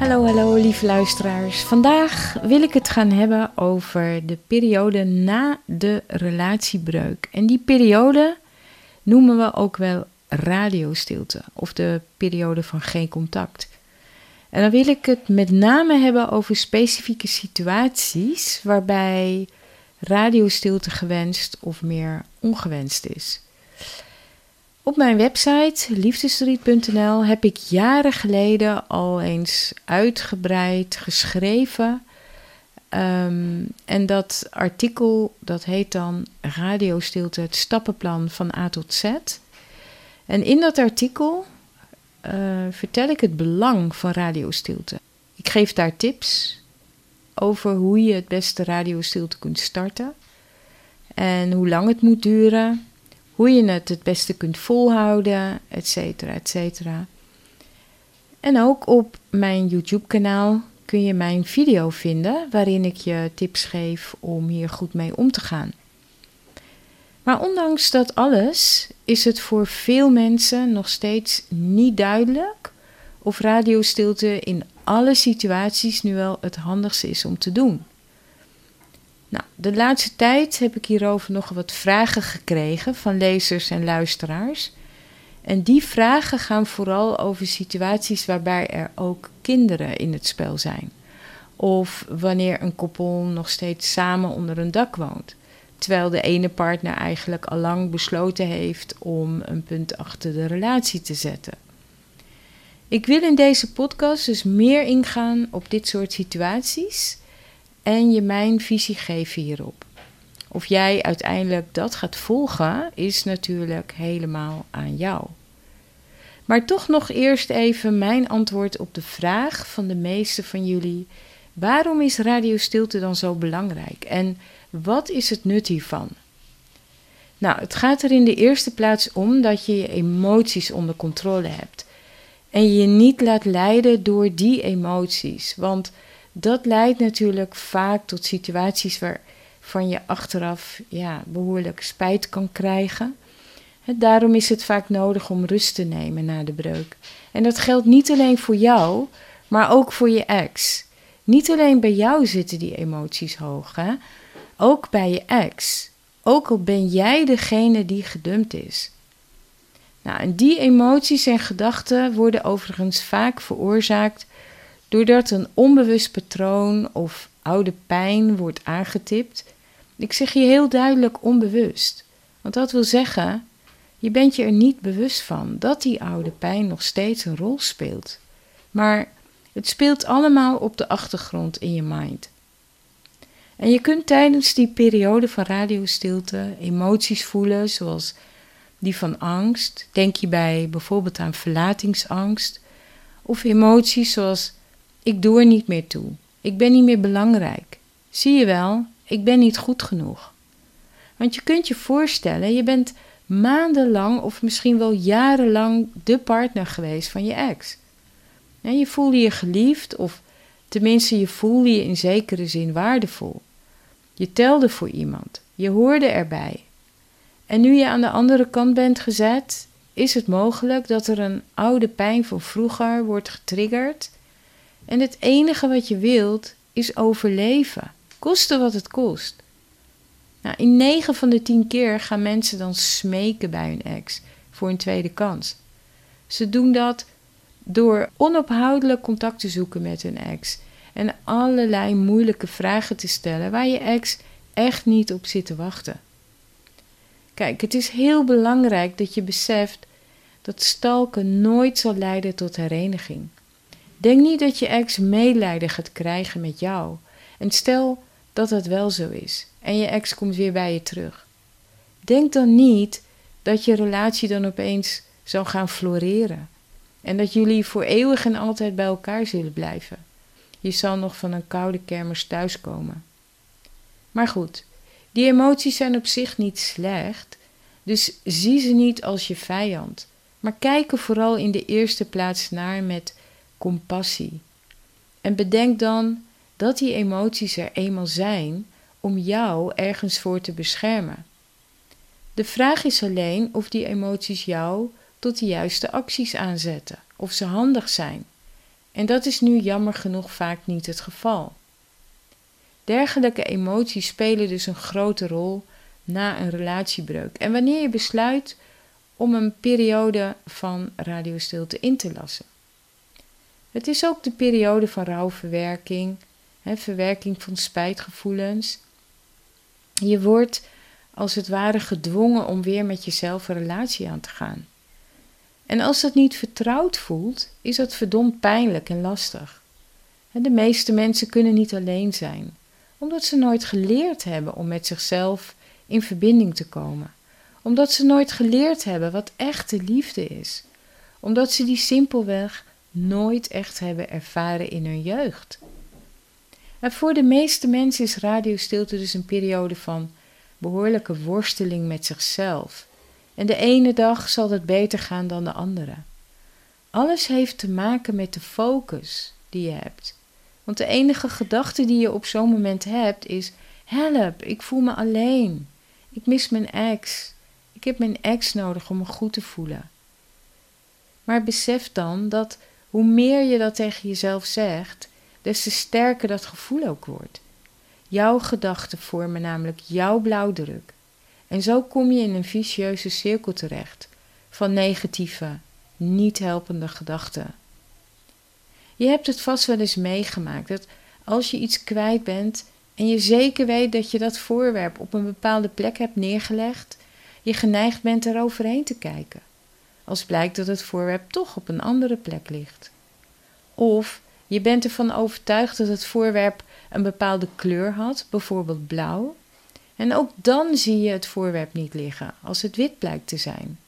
Hallo, hallo lieve luisteraars. Vandaag wil ik het gaan hebben over de periode na de relatiebreuk. En die periode noemen we ook wel radiostilte of de periode van geen contact. En dan wil ik het met name hebben over specifieke situaties waarbij radiostilte gewenst of meer ongewenst is. Op mijn website liefdesverdriet.nl heb ik jaren geleden al eens uitgebreid geschreven. Um, en dat artikel dat heet dan Radiostilte, het stappenplan van A tot Z. En in dat artikel uh, vertel ik het belang van radiostilte. Ik geef daar tips over hoe je het beste radiostilte kunt starten. En hoe lang het moet duren hoe je het het beste kunt volhouden, et cetera, et cetera. En ook op mijn YouTube-kanaal kun je mijn video vinden waarin ik je tips geef om hier goed mee om te gaan. Maar ondanks dat alles is het voor veel mensen nog steeds niet duidelijk of radiostilte in alle situaties nu wel het handigste is om te doen. Nou, de laatste tijd heb ik hierover nog wat vragen gekregen van lezers en luisteraars. En die vragen gaan vooral over situaties waarbij er ook kinderen in het spel zijn. Of wanneer een koppel nog steeds samen onder een dak woont. Terwijl de ene partner eigenlijk al lang besloten heeft om een punt achter de relatie te zetten. Ik wil in deze podcast dus meer ingaan op dit soort situaties en je mijn visie geven hierop. Of jij uiteindelijk dat gaat volgen, is natuurlijk helemaal aan jou. Maar toch nog eerst even mijn antwoord op de vraag van de meeste van jullie: waarom is radiostilte dan zo belangrijk en wat is het nut hiervan? Nou, het gaat er in de eerste plaats om dat je je emoties onder controle hebt en je niet laat leiden door die emoties, want dat leidt natuurlijk vaak tot situaties waarvan je achteraf ja, behoorlijk spijt kan krijgen. Daarom is het vaak nodig om rust te nemen na de breuk. En dat geldt niet alleen voor jou, maar ook voor je ex. Niet alleen bij jou zitten die emoties hoog, hè? ook bij je ex. Ook al ben jij degene die gedumpt is. Nou, en die emoties en gedachten worden overigens vaak veroorzaakt doordat een onbewust patroon of oude pijn wordt aangetipt. Ik zeg je heel duidelijk onbewust. Want dat wil zeggen, je bent je er niet bewust van dat die oude pijn nog steeds een rol speelt. Maar het speelt allemaal op de achtergrond in je mind. En je kunt tijdens die periode van radiostilte emoties voelen, zoals die van angst. Denk je bij bijvoorbeeld aan verlatingsangst. Of emoties zoals ik doe er niet meer toe. Ik ben niet meer belangrijk. Zie je wel, ik ben niet goed genoeg. Want je kunt je voorstellen, je bent maandenlang of misschien wel jarenlang de partner geweest van je ex. En je voelde je geliefd of tenminste je voelde je in zekere zin waardevol. Je telde voor iemand, je hoorde erbij. En nu je aan de andere kant bent gezet, is het mogelijk dat er een oude pijn van vroeger wordt getriggerd en het enige wat je wilt is overleven, koste wat het kost. Nou, in 9 van de 10 keer gaan mensen dan smeken bij hun ex voor een tweede kans. Ze doen dat door onophoudelijk contact te zoeken met hun ex en allerlei moeilijke vragen te stellen waar je ex echt niet op zit te wachten. Kijk, het is heel belangrijk dat je beseft dat stalken nooit zal leiden tot hereniging. Denk niet dat je ex medelijden gaat krijgen met jou. En stel dat dat wel zo is en je ex komt weer bij je terug. Denk dan niet dat je relatie dan opeens zal gaan floreren en dat jullie voor eeuwig en altijd bij elkaar zullen blijven. Je zal nog van een koude kermis thuiskomen. Maar goed, die emoties zijn op zich niet slecht, dus zie ze niet als je vijand. Maar kijk er vooral in de eerste plaats naar met compassie. En bedenk dan dat die emoties er eenmaal zijn om jou ergens voor te beschermen. De vraag is alleen of die emoties jou tot de juiste acties aanzetten, of ze handig zijn. En dat is nu jammer genoeg vaak niet het geval. Dergelijke emoties spelen dus een grote rol na een relatiebreuk. En wanneer je besluit om een periode van radiostilte in te lassen. Het is ook de periode van rouwverwerking, hè, verwerking van spijtgevoelens. Je wordt als het ware gedwongen om weer met jezelf een relatie aan te gaan. En als dat niet vertrouwd voelt, is dat verdomd pijnlijk en lastig. De meeste mensen kunnen niet alleen zijn, omdat ze nooit geleerd hebben om met zichzelf in verbinding te komen, omdat ze nooit geleerd hebben wat echte liefde is, omdat ze die simpelweg nooit echt hebben ervaren in hun jeugd. En voor de meeste mensen is radiostilte dus een periode van behoorlijke worsteling met zichzelf. En de ene dag zal het beter gaan dan de andere. Alles heeft te maken met de focus die je hebt. Want de enige gedachte die je op zo'n moment hebt is: help, ik voel me alleen. Ik mis mijn ex. Ik heb mijn ex nodig om me goed te voelen. Maar besef dan dat hoe meer je dat tegen jezelf zegt, des te sterker dat gevoel ook wordt. Jouw gedachten vormen namelijk jouw blauwdruk. En zo kom je in een vicieuze cirkel terecht van negatieve, niet helpende gedachten. Je hebt het vast wel eens meegemaakt dat als je iets kwijt bent en je zeker weet dat je dat voorwerp op een bepaalde plek hebt neergelegd, je geneigd bent eroverheen te kijken, als blijkt dat het voorwerp toch op een andere plek ligt. Of je bent ervan overtuigd dat het voorwerp een bepaalde kleur had, bijvoorbeeld blauw, en ook dan zie je het voorwerp niet liggen als het wit blijkt te zijn.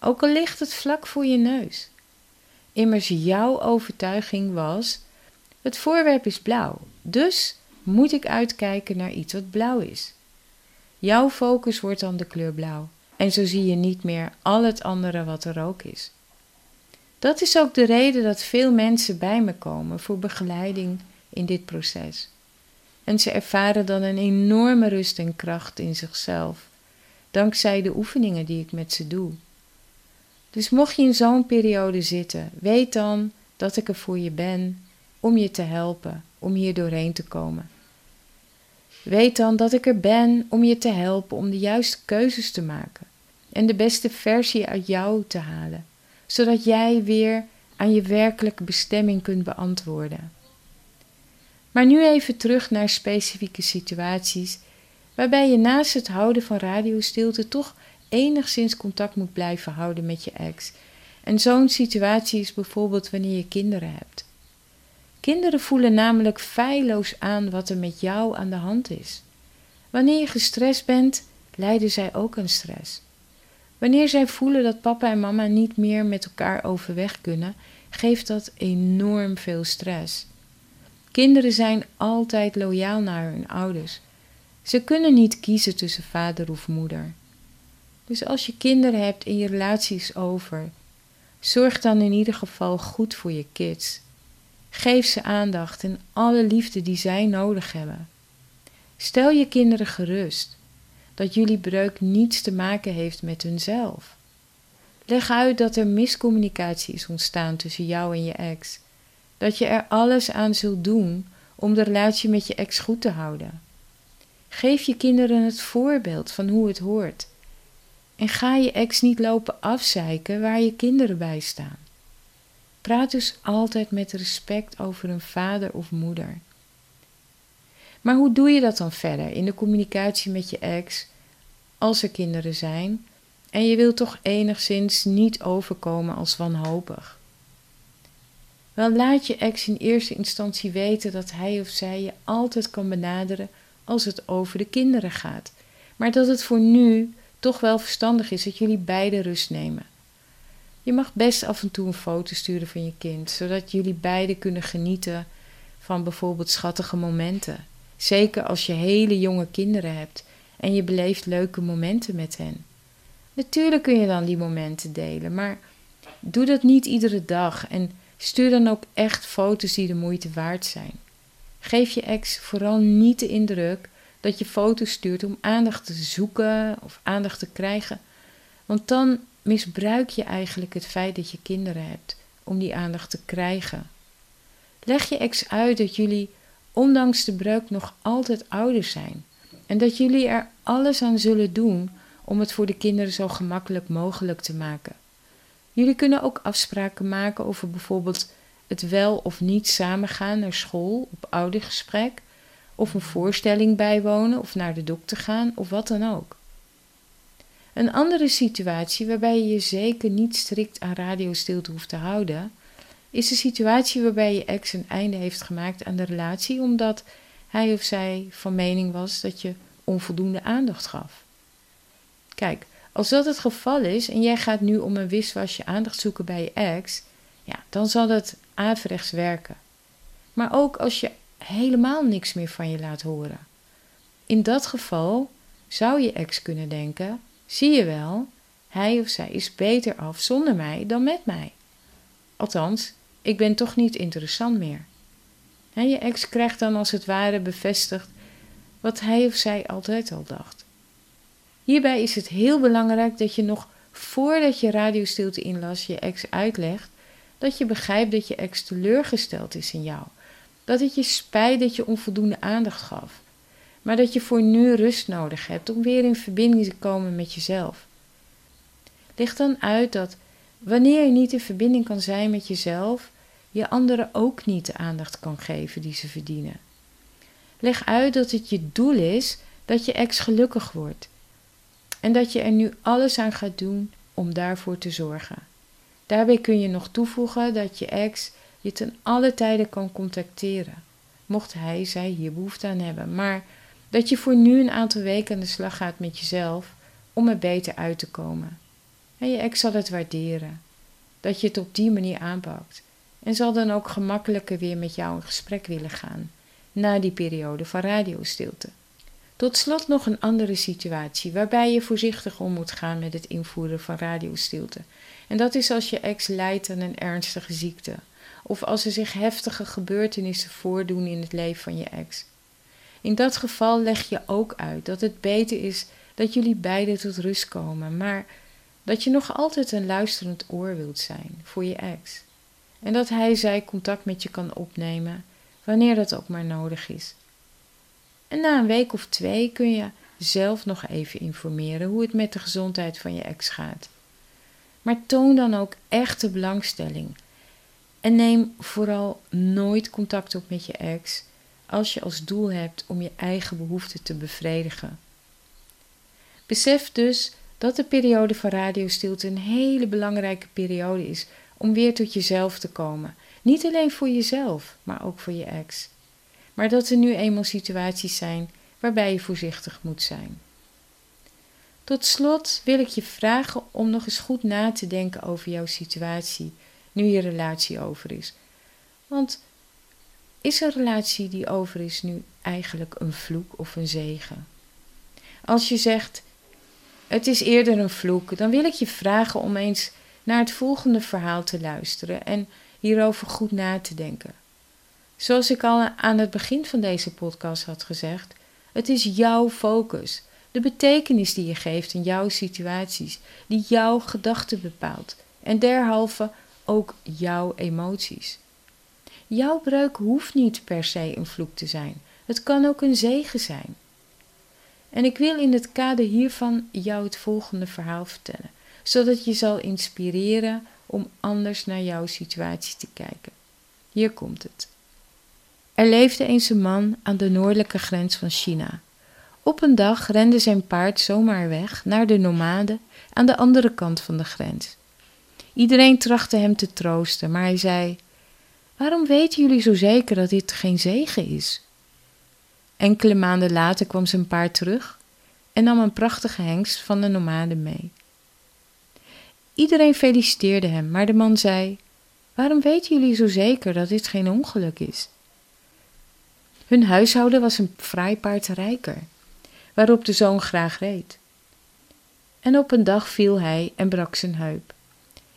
Ook al ligt het vlak voor je neus. Immers jouw overtuiging was: het voorwerp is blauw, dus moet ik uitkijken naar iets wat blauw is. Jouw focus wordt dan de kleur blauw en zo zie je niet meer al het andere wat er ook is. Dat is ook de reden dat veel mensen bij me komen voor begeleiding in dit proces. En ze ervaren dan een enorme rust en kracht in zichzelf, dankzij de oefeningen die ik met ze doe. Dus mocht je in zo'n periode zitten, weet dan dat ik er voor je ben om je te helpen, om hier doorheen te komen. Weet dan dat ik er ben om je te helpen om de juiste keuzes te maken en de beste versie uit jou te halen, zodat jij weer aan je werkelijke bestemming kunt beantwoorden. Maar nu even terug naar specifieke situaties waarbij je naast het houden van radiostilte toch enigszins contact moet blijven houden met je ex. En zo'n situatie is bijvoorbeeld wanneer je kinderen hebt. Kinderen voelen namelijk feilloos aan wat er met jou aan de hand is. Wanneer je gestrest bent, lijden zij ook aan stress. Wanneer zij voelen dat papa en mama niet meer met elkaar overweg kunnen, geeft dat enorm veel stress. Kinderen zijn altijd loyaal naar hun ouders. Ze kunnen niet kiezen tussen vader of moeder. Dus als je kinderen hebt en je relatie is over, zorg dan in ieder geval goed voor je kids. Geef ze aandacht en alle liefde die zij nodig hebben. Stel je kinderen gerust dat jullie breuk niets te maken heeft met hunzelf. Leg uit dat er miscommunicatie is ontstaan tussen jou en je ex dat je er alles aan zult doen om de relatie met je ex goed te houden. Geef je kinderen het voorbeeld van hoe het hoort. En ga je ex niet lopen afzeiken waar je kinderen bij staan. Praat dus altijd met respect over een vader of moeder. Maar hoe doe je dat dan verder in de communicatie met je ex als er kinderen zijn en je wilt toch enigszins niet overkomen als wanhopig? Wel laat je ex in eerste instantie weten dat hij of zij je altijd kan benaderen als het over de kinderen gaat, maar dat het voor nu toch wel verstandig is dat jullie beide rust nemen. Je mag best af en toe een foto sturen van je kind, zodat jullie beiden kunnen genieten van bijvoorbeeld schattige momenten. Zeker als je hele jonge kinderen hebt en je beleeft leuke momenten met hen. Natuurlijk kun je dan die momenten delen, maar doe dat niet iedere dag en stuur dan ook echt foto's die de moeite waard zijn. Geef je ex vooral niet de indruk dat je foto's stuurt om aandacht te zoeken of aandacht te krijgen, want dan misbruik je eigenlijk het feit dat je kinderen hebt om die aandacht te krijgen. Leg je ex uit dat jullie, ondanks de breuk, nog altijd ouders zijn en dat jullie er alles aan zullen doen om het voor de kinderen zo gemakkelijk mogelijk te maken. Jullie kunnen ook afspraken maken over bijvoorbeeld het wel of niet samengaan naar school op oudergesprek, of een voorstelling bijwonen of naar de dokter gaan of wat dan ook. Een andere situatie waarbij je je zeker niet strikt aan radiostilte hoeft te houden, is de situatie waarbij je ex een einde heeft gemaakt aan de relatie omdat hij of zij van mening was dat je onvoldoende aandacht gaf. Kijk, als dat het geval is en jij gaat nu om een wiswasje aandacht zoeken bij je ex, ja, dan zal dat averechts werken. Maar ook als je helemaal niks meer van je laat horen. In dat geval zou je ex kunnen denken: zie je wel, hij of zij is beter af zonder mij dan met mij. Althans, ik ben toch niet interessant meer. En je ex krijgt dan als het ware bevestigd wat hij of zij altijd al dacht. Hierbij is het heel belangrijk dat je nog voordat je radiostilte inlas je ex uitlegt dat je begrijpt dat je ex teleurgesteld is in jou. Dat het je spijt dat je onvoldoende aandacht gaf. Maar dat je voor nu rust nodig hebt om weer in verbinding te komen met jezelf. Leg dan uit dat wanneer je niet in verbinding kan zijn met jezelf, je anderen ook niet de aandacht kan geven die ze verdienen. Leg uit dat het je doel is dat je ex gelukkig wordt en dat je er nu alles aan gaat doen om daarvoor te zorgen. Daarbij kun je nog toevoegen dat je ex je ten alle tijden kan contacteren, mocht hij, zij hier behoefte aan hebben, maar dat je voor nu een aantal weken aan de slag gaat met jezelf om er beter uit te komen. En je ex zal het waarderen, dat je het op die manier aanpakt en zal dan ook gemakkelijker weer met jou in gesprek willen gaan na die periode van radiostilte. Tot slot nog een andere situatie waarbij je voorzichtig om moet gaan met het invoeren van radiostilte. En dat is als je ex lijdt aan een ernstige ziekte, of als er zich heftige gebeurtenissen voordoen in het leven van je ex. In dat geval leg je ook uit dat het beter is dat jullie beiden tot rust komen, maar dat je nog altijd een luisterend oor wilt zijn voor je ex. En dat hij zij contact met je kan opnemen wanneer dat ook maar nodig is. En na een week of twee kun je zelf nog even informeren hoe het met de gezondheid van je ex gaat. Maar toon dan ook echte belangstelling. En neem vooral nooit contact op met je ex als je als doel hebt om je eigen behoeften te bevredigen. Besef dus dat de periode van radiostilte een hele belangrijke periode is om weer tot jezelf te komen. Niet alleen voor jezelf, maar ook voor je ex maar dat er nu eenmaal situaties zijn waarbij je voorzichtig moet zijn. Tot slot wil ik je vragen om nog eens goed na te denken over jouw situatie, nu je relatie over is. Want is een relatie die over is nu eigenlijk een vloek of een zegen? Als je zegt, het is eerder een vloek, dan wil ik je vragen om eens naar het volgende verhaal te luisteren en hierover goed na te denken. Zoals ik al aan het begin van deze podcast had gezegd, het is jouw focus, de betekenis die je geeft in jouw situaties, die jouw gedachten bepaalt en derhalve ook jouw emoties. Jouw breuk hoeft niet per se een vloek te zijn, het kan ook een zegen zijn. En ik wil in het kader hiervan jou het volgende verhaal vertellen, zodat je zal inspireren om anders naar jouw situatie te kijken. Hier komt het. Er leefde eens een man aan de noordelijke grens van China. Op een dag rende zijn paard zomaar weg naar de nomaden aan de andere kant van de grens. Iedereen trachtte hem te troosten, maar hij zei: Waarom weten jullie zo zeker dat dit geen zegen is? Enkele maanden later kwam zijn paard terug en nam een prachtige hengst van de nomaden mee. Iedereen feliciteerde hem, maar de man zei: Waarom weten jullie zo zeker dat dit geen ongeluk is? Hun huishouden was een fraai paard rijker, waarop de zoon graag reed. En op een dag viel hij en brak zijn heup.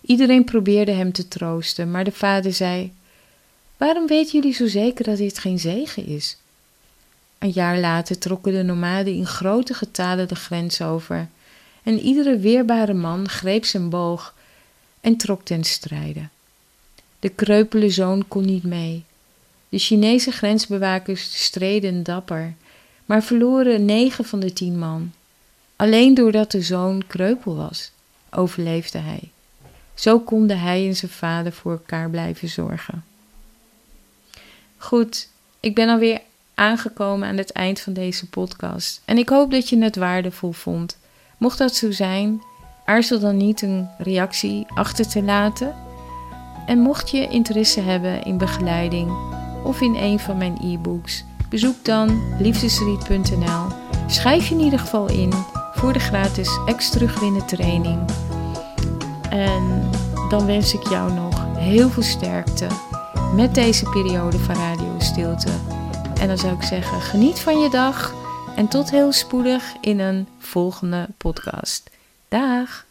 Iedereen probeerde hem te troosten, maar de vader zei: Waarom weten jullie zo zeker dat dit geen zegen is? Een jaar later trokken de nomaden in grote getalen de grens over, en iedere weerbare man greep zijn boog en trok ten strijde. De kreupele zoon kon niet mee. De Chinese grensbewakers streden dapper, maar verloren negen van de tien man. Alleen doordat de zoon kreupel was, overleefde hij. Zo konden hij en zijn vader voor elkaar blijven zorgen. Goed, ik ben alweer aangekomen aan het eind van deze podcast. En ik hoop dat je het waardevol vond. Mocht dat zo zijn, aarzel dan niet een reactie achter te laten. En mocht je interesse hebben in begeleiding of in een van mijn e-books, bezoek dan liefdesriet.nl. Schrijf je in ieder geval in voor de gratis extra terugwinnen training. En dan wens ik jou nog heel veel sterkte met deze periode van Radio Stilte. En dan zou ik zeggen, geniet van je dag en tot heel spoedig in een volgende podcast. Dag!